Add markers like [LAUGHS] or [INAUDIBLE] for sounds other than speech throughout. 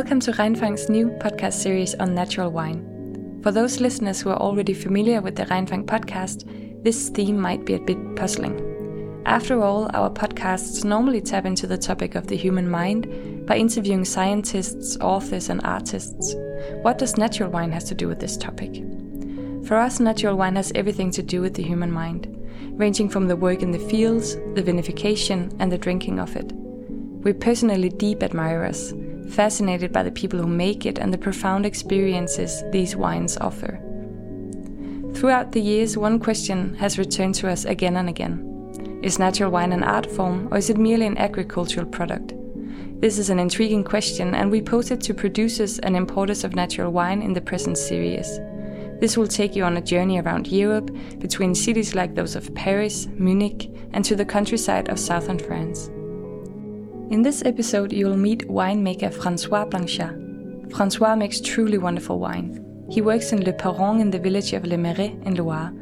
Welcome to Regnfang's new podcast series on natural wine. For those listeners who are already familiar with the Rheinfang podcast, this theme might be a bit puzzling. After all, our podcasts normally tap into the topic of the human mind by interviewing scientists, authors, and artists. What does natural wine has to do with this topic? For us, natural wine has everything to do with the human mind, ranging from the work in the fields, the vinification, and the drinking of it. We're personally deep admirers, fascinated by the people who make it and the profound experiences these wines offer. Throughout the years, one question has returned to us again and again Is natural wine an art form, or is it merely an agricultural product? This is an intriguing question, and we pose it to producers and importers of natural wine in the present series. This will take you on a journey around Europe, between cities like those of Paris, Munich, and to the countryside of southern France. In this episode, you will meet winemaker Francois Blanchard. Francois makes truly wonderful wine. He works in Le Perron in the village of Lémeré in Loire.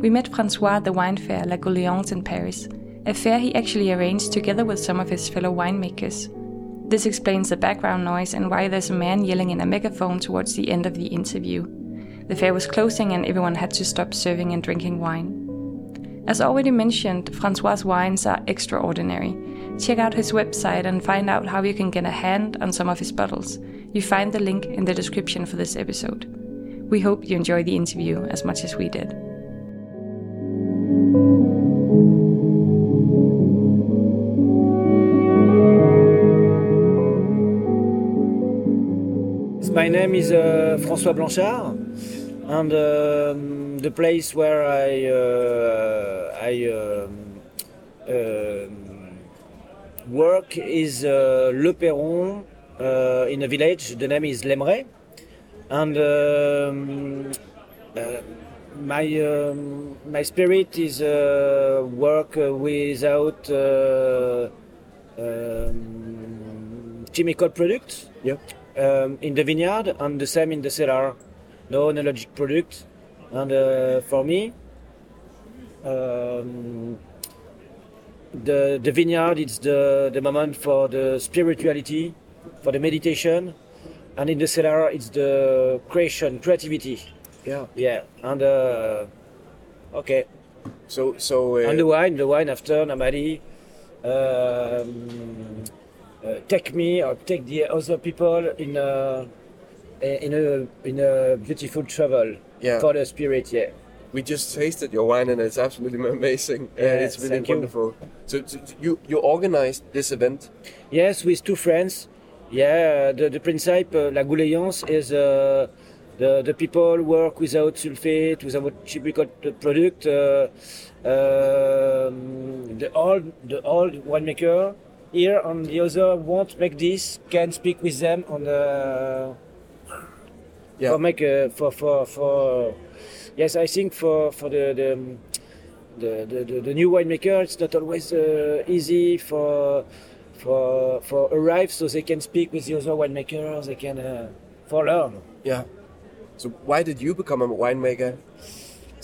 We met Francois at the wine fair La Gouléance in Paris, a fair he actually arranged together with some of his fellow winemakers. This explains the background noise and why there's a man yelling in a megaphone towards the end of the interview. The fair was closing and everyone had to stop serving and drinking wine. As already mentioned, Francois' wines are extraordinary. Check out his website and find out how you can get a hand on some of his bottles. You find the link in the description for this episode. We hope you enjoy the interview as much as we did. My name is uh, François Blanchard, and um, the place where I uh, I um, uh, work is uh, Le Perron uh, in a village. The name is Lémeré. And um, uh, my um, my spirit is uh, work without uh, um, chemical products. Yeah. Um, in the vineyard and the same in the cellar. No oenologic product. And uh, for me, um, the, the vineyard is the, the moment for the spirituality, for the meditation, and in the cellar it's the creation, creativity. Yeah. Yeah, and uh, okay. So so. Uh, and the wine, the wine after Namadi, um, uh, take me or take the other people in a in a in a beautiful travel yeah. for the spirit. Yeah we just tasted your wine and it's absolutely [LAUGHS] amazing. Yeah, uh, it's really wonderful. So, so, you you organized this event? Yes, with two friends. Yeah, the the principle uh, La Gouléance is uh, the the people work without sulfate, without chemical product. Uh, um, the old the old winemaker here and the other won't make this can speak with them on the yeah. for make uh, for for for yes, I think for for the the the, the, the new winemaker, it's not always uh, easy for for for arrive, so they can speak with the other winemakers. They can uh, for learn. Yeah. So why did you become a winemaker?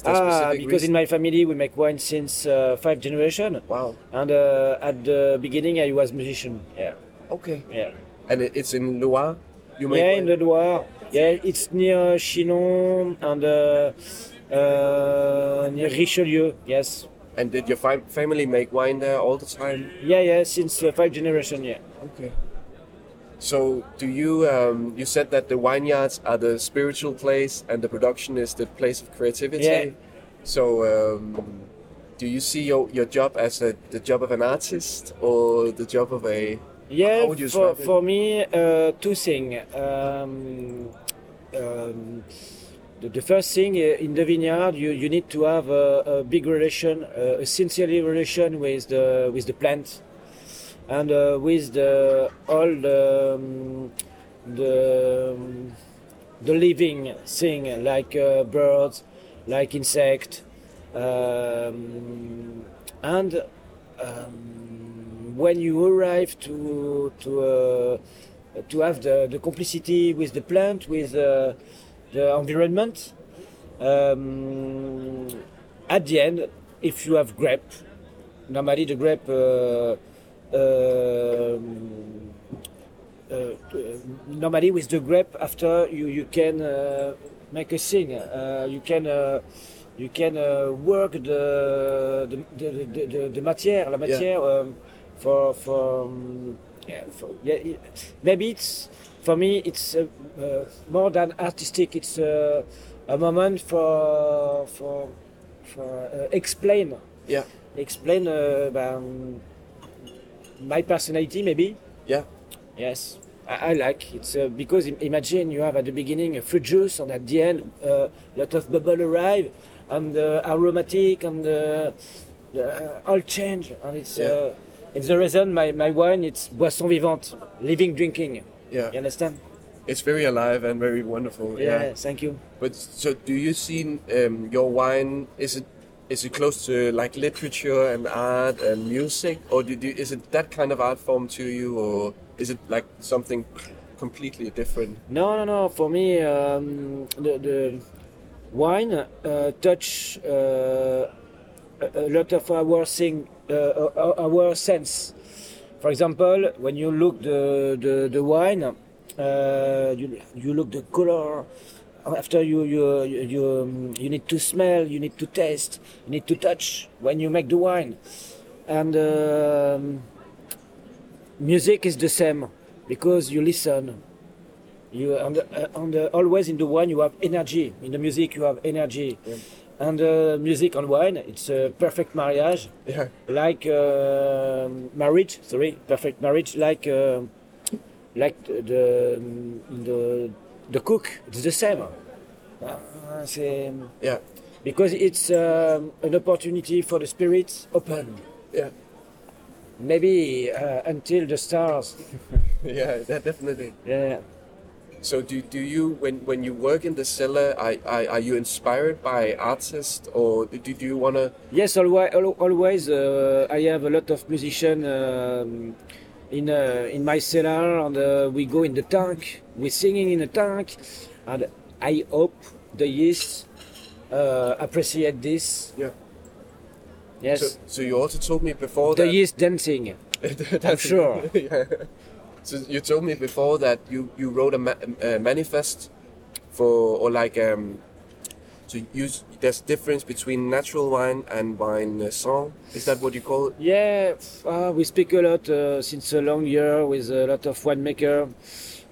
Ah, because reason? in my family we make wine since uh, five generation. Wow. And uh, at the beginning I was musician. Yeah. Okay. Yeah. And it's in Loire. You make yeah, wine? in the Loire. Yeah, it's near Chinon and uh, uh, near Richelieu. Yes. And did your family make wine there all the time? Yeah, yeah, since uh, five generation. Yeah. Okay. So, do you? Um, you said that the vineyards are the spiritual place, and the production is the place of creativity. Yeah. So, um, do you see your, your job as a, the job of an artist or the job of a yeah for, for me uh, two things um, um, the, the, first thing uh, in the vineyard, you, you need to have a, a big relation, uh, a sincere relation with the with the plant, and uh, with the all the um, the, um, the living thing like uh, birds, like insect, um, and um, when you arrive to to uh, to have the, the complicity with the plant, with uh, the environment. Um, at the end, if you have grape, normally the grape uh, uh, uh, normally with the grape after you you can uh, make a thing. Uh, you can uh, you can uh, work the the the, the, the, the matière, la matière um, for for, um, yeah, for yeah, maybe it's for me it's uh, uh, more than artistic. It's uh, a moment for for for uh, explain Yeah. explain uh, um, my personality maybe. Yeah. Yes, I, I like it's uh, because imagine you have at the beginning a fruit juice and at the end a lot of bubble arrive and uh, aromatic and uh, uh, all change and it's Yeah. It's the reason my, my wine it's boisson vivante, living drinking. Yeah. You understand? It's very alive and very wonderful. Yeah. Thank you. But so, do you see um, your wine? Is it is it close to like literature and art and music, or do you, is it that kind of art form to you, or is it like something completely different? No, no, no. For me, um, the, the wine uh, touch uh, a, lot of our thing, our, our sense. For example, when you look the the, the wine, uh, you you look the color. After you you you you, um, you need to smell, you need to taste, you need to touch when you make the wine, and. Um, music is the same because you listen you and, uh, and uh, always in the wine you have energy in the music you have energy Yeah. And uh, music and wine it's a perfect marriage Yeah. like uh, marriage sorry perfect marriage like uh, like the the, the the cook it's the same Uh, Yeah. because it's um, an opportunity for the spirits open Yeah. maybe uh, until the stars [LAUGHS] Yeah. Definitely. yeah So do, do you when when you work in the cellar, are, are, are you inspired by artists, or do, do you want to? Yes, always, always uh, I have a lot of musicians um, in uh, in my cellar, and uh, we go in the tank. We're singing in the tank, and I hope the yeast uh, appreciate this. Yeah. Yes, So, so you also told me before the that. yeast dancing. [LAUGHS] I'm sure. [LAUGHS] yeah. So you told me before that you, you wrote a, ma- a manifest for or like um so you there's difference between natural wine and wine uh, song. Is that what you call it? Yeah, uh, we speak a lot uh, since a long year with a lot of winemaker,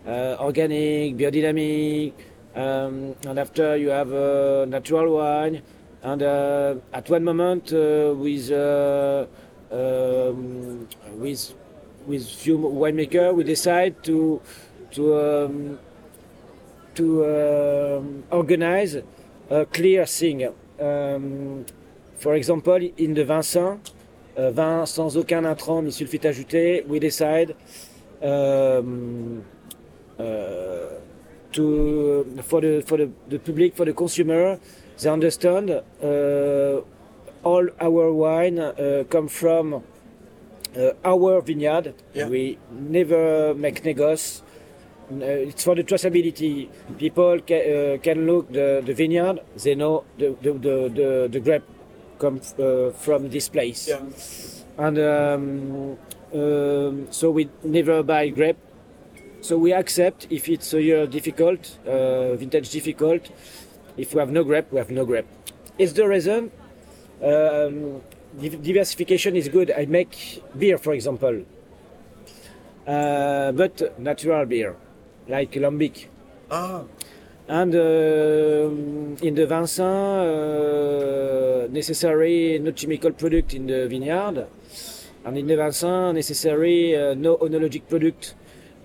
uh, organic, biodynamic, um, and after you have uh, natural wine, and uh, at one moment uh, with um, with with few winemaker we decide to to um, to um, organize a clear thing. Um, for example, in the Vincent, euh, vin sans aucun intrant ni sulfite ajouté, we decide um, uh, to for the for the, the public for the consumer, they understand uh, all our wine uh, come from uh, our vineyard. Yeah. We never make negos. Uh, it's for the traceability. People ca- uh, can look the, the vineyard. They know the the, the, the, the grape comes uh, from this place. And um, um, so we never buy grape. So we accept if it's a year difficult, uh, vintage difficult. If we have no grape, we have no grape. It's the reason. Um, diversification is good. I make beer, for example, uh, but natural beer, like lambic. Ah, And um, in the Vin S.A.I.N.S., uh, necessary no chemical product in the vineyard, and in the Vin S.A.I.N.S., necessary uh, no oenologic product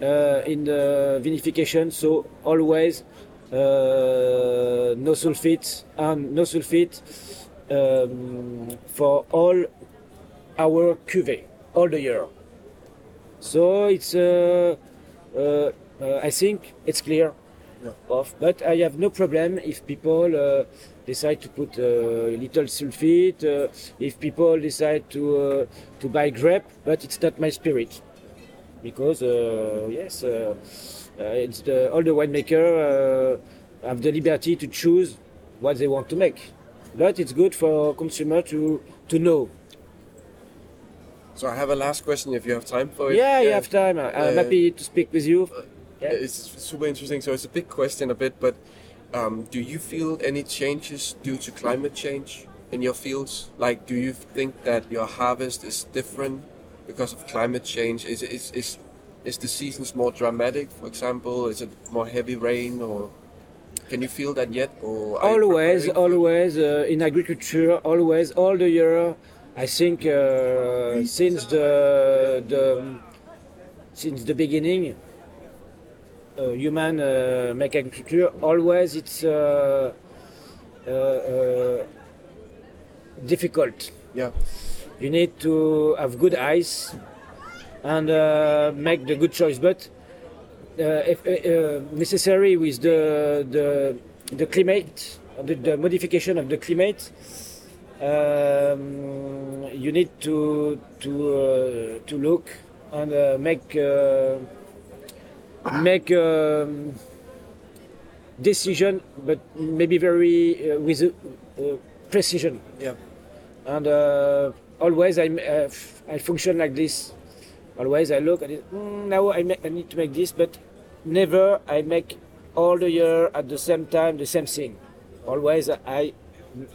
uh, in the vinification. So always uh, no sulfite and no sulfite um, for all our cuvée all the year. So it's uh, uh, uh, I think it's clear. Of, but I have no problem if people uh, decide to put uh, a little sulfite, uh, if people decide to uh, to buy grape, but it's not my spirit, because uh, yes, uh, uh, it's the, all the winemaker uh, have the liberty to choose what they want to make, but it's good for consumer to to know. So I have a last question if you have time for it. Yeah, you Uh, have time. I'm uh, happy to speak with you. Yeah. It's super interesting. So it's a big question, a bit, but um, do you feel any changes due to climate change in your fields? Like, do you think that your harvest is different because of climate change? Is is is is the seasons more dramatic? For example, is it more heavy rain, or can you feel that yet? Or always, always uh, in agriculture, always all the year. I think uh, since the the since the beginning, uh, human uh, make agriculture. Always it's uh, uh, uh, difficult. Yeah, You need to have good eyes and uh, make the good choice. But if uh, uh, necessary with the the the climate, the, the modification of the climate, um, you need to to uh, to look and uh, make uh, make um, decision, but maybe very uh, with uh, uh, precision yeah, and uh, always I, uh, I function like this. Always I look at it. "Mm, now I, I need to make this, but never I make all the year at the same time the same thing. Always I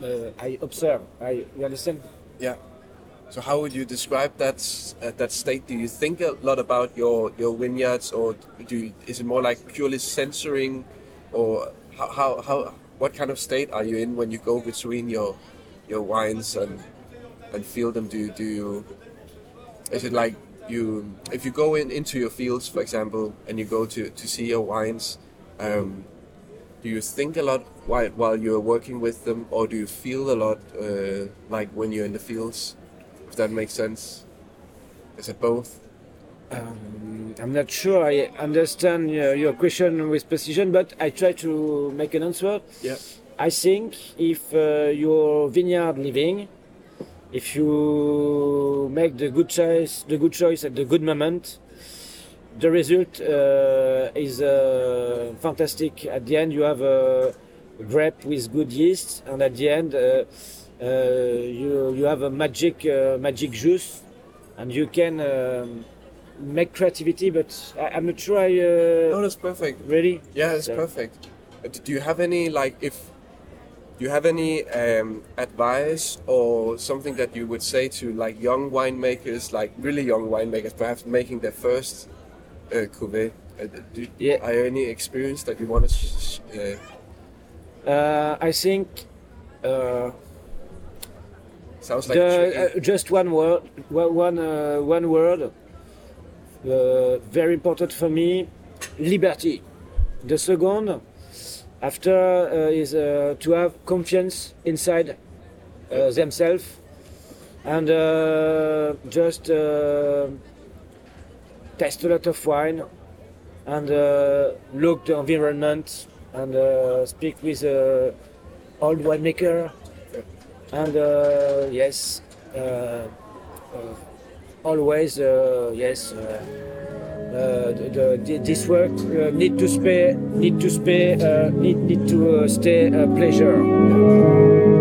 uh, I observe. I you understand? yeah. So how would you describe that uh, that state? Do you think a lot about your your vineyards, or do you, is it more like purely censoring, or how, how how what kind of state are you in when you go between your your wines and and feel them? Do you, do you is it like you if you go in into your fields, for example, and you go to to see your wines? Um, do you think a lot while, while you're working with them, or do you feel a lot uh, like when you're in the fields? If that makes sense. Is it both? Um, I'm not sure I understand uh, your question with precision, but I try to make an answer. Yeah. I think if uh, your vineyard living, if you make the good choice, the good choice at the good moment, the result uh, is uh, fantastic. At the end, you have a grape with good yeast, and at the end, uh, uh, you you have a magic uh, magic juice, and you can um, make creativity. But I, I'm not sure I No, uh, that's perfect. really. Yeah, it's So- perfect. Uh, Do you have any like if do you have any um, advice or something that you would say to like young winemakers, like really young winemakers, perhaps making their first uh, cuvée? Uh, do, Yeah. Are there any experience that you want to? Sh- uh, Uh, I think. Uh, sounds like the, uh, just one word, one one, uh, one word. Uh, very important for me, liberty. The second, after uh, is uh, to have confidence inside uh, themselves and uh, just uh, taste a lot of wine and uh, look the environment and speak with old winemaker and yes, always yes. Uh, uh, the, the, this work uh, need to spare, need to spare, uh, need, need to stay pleasure.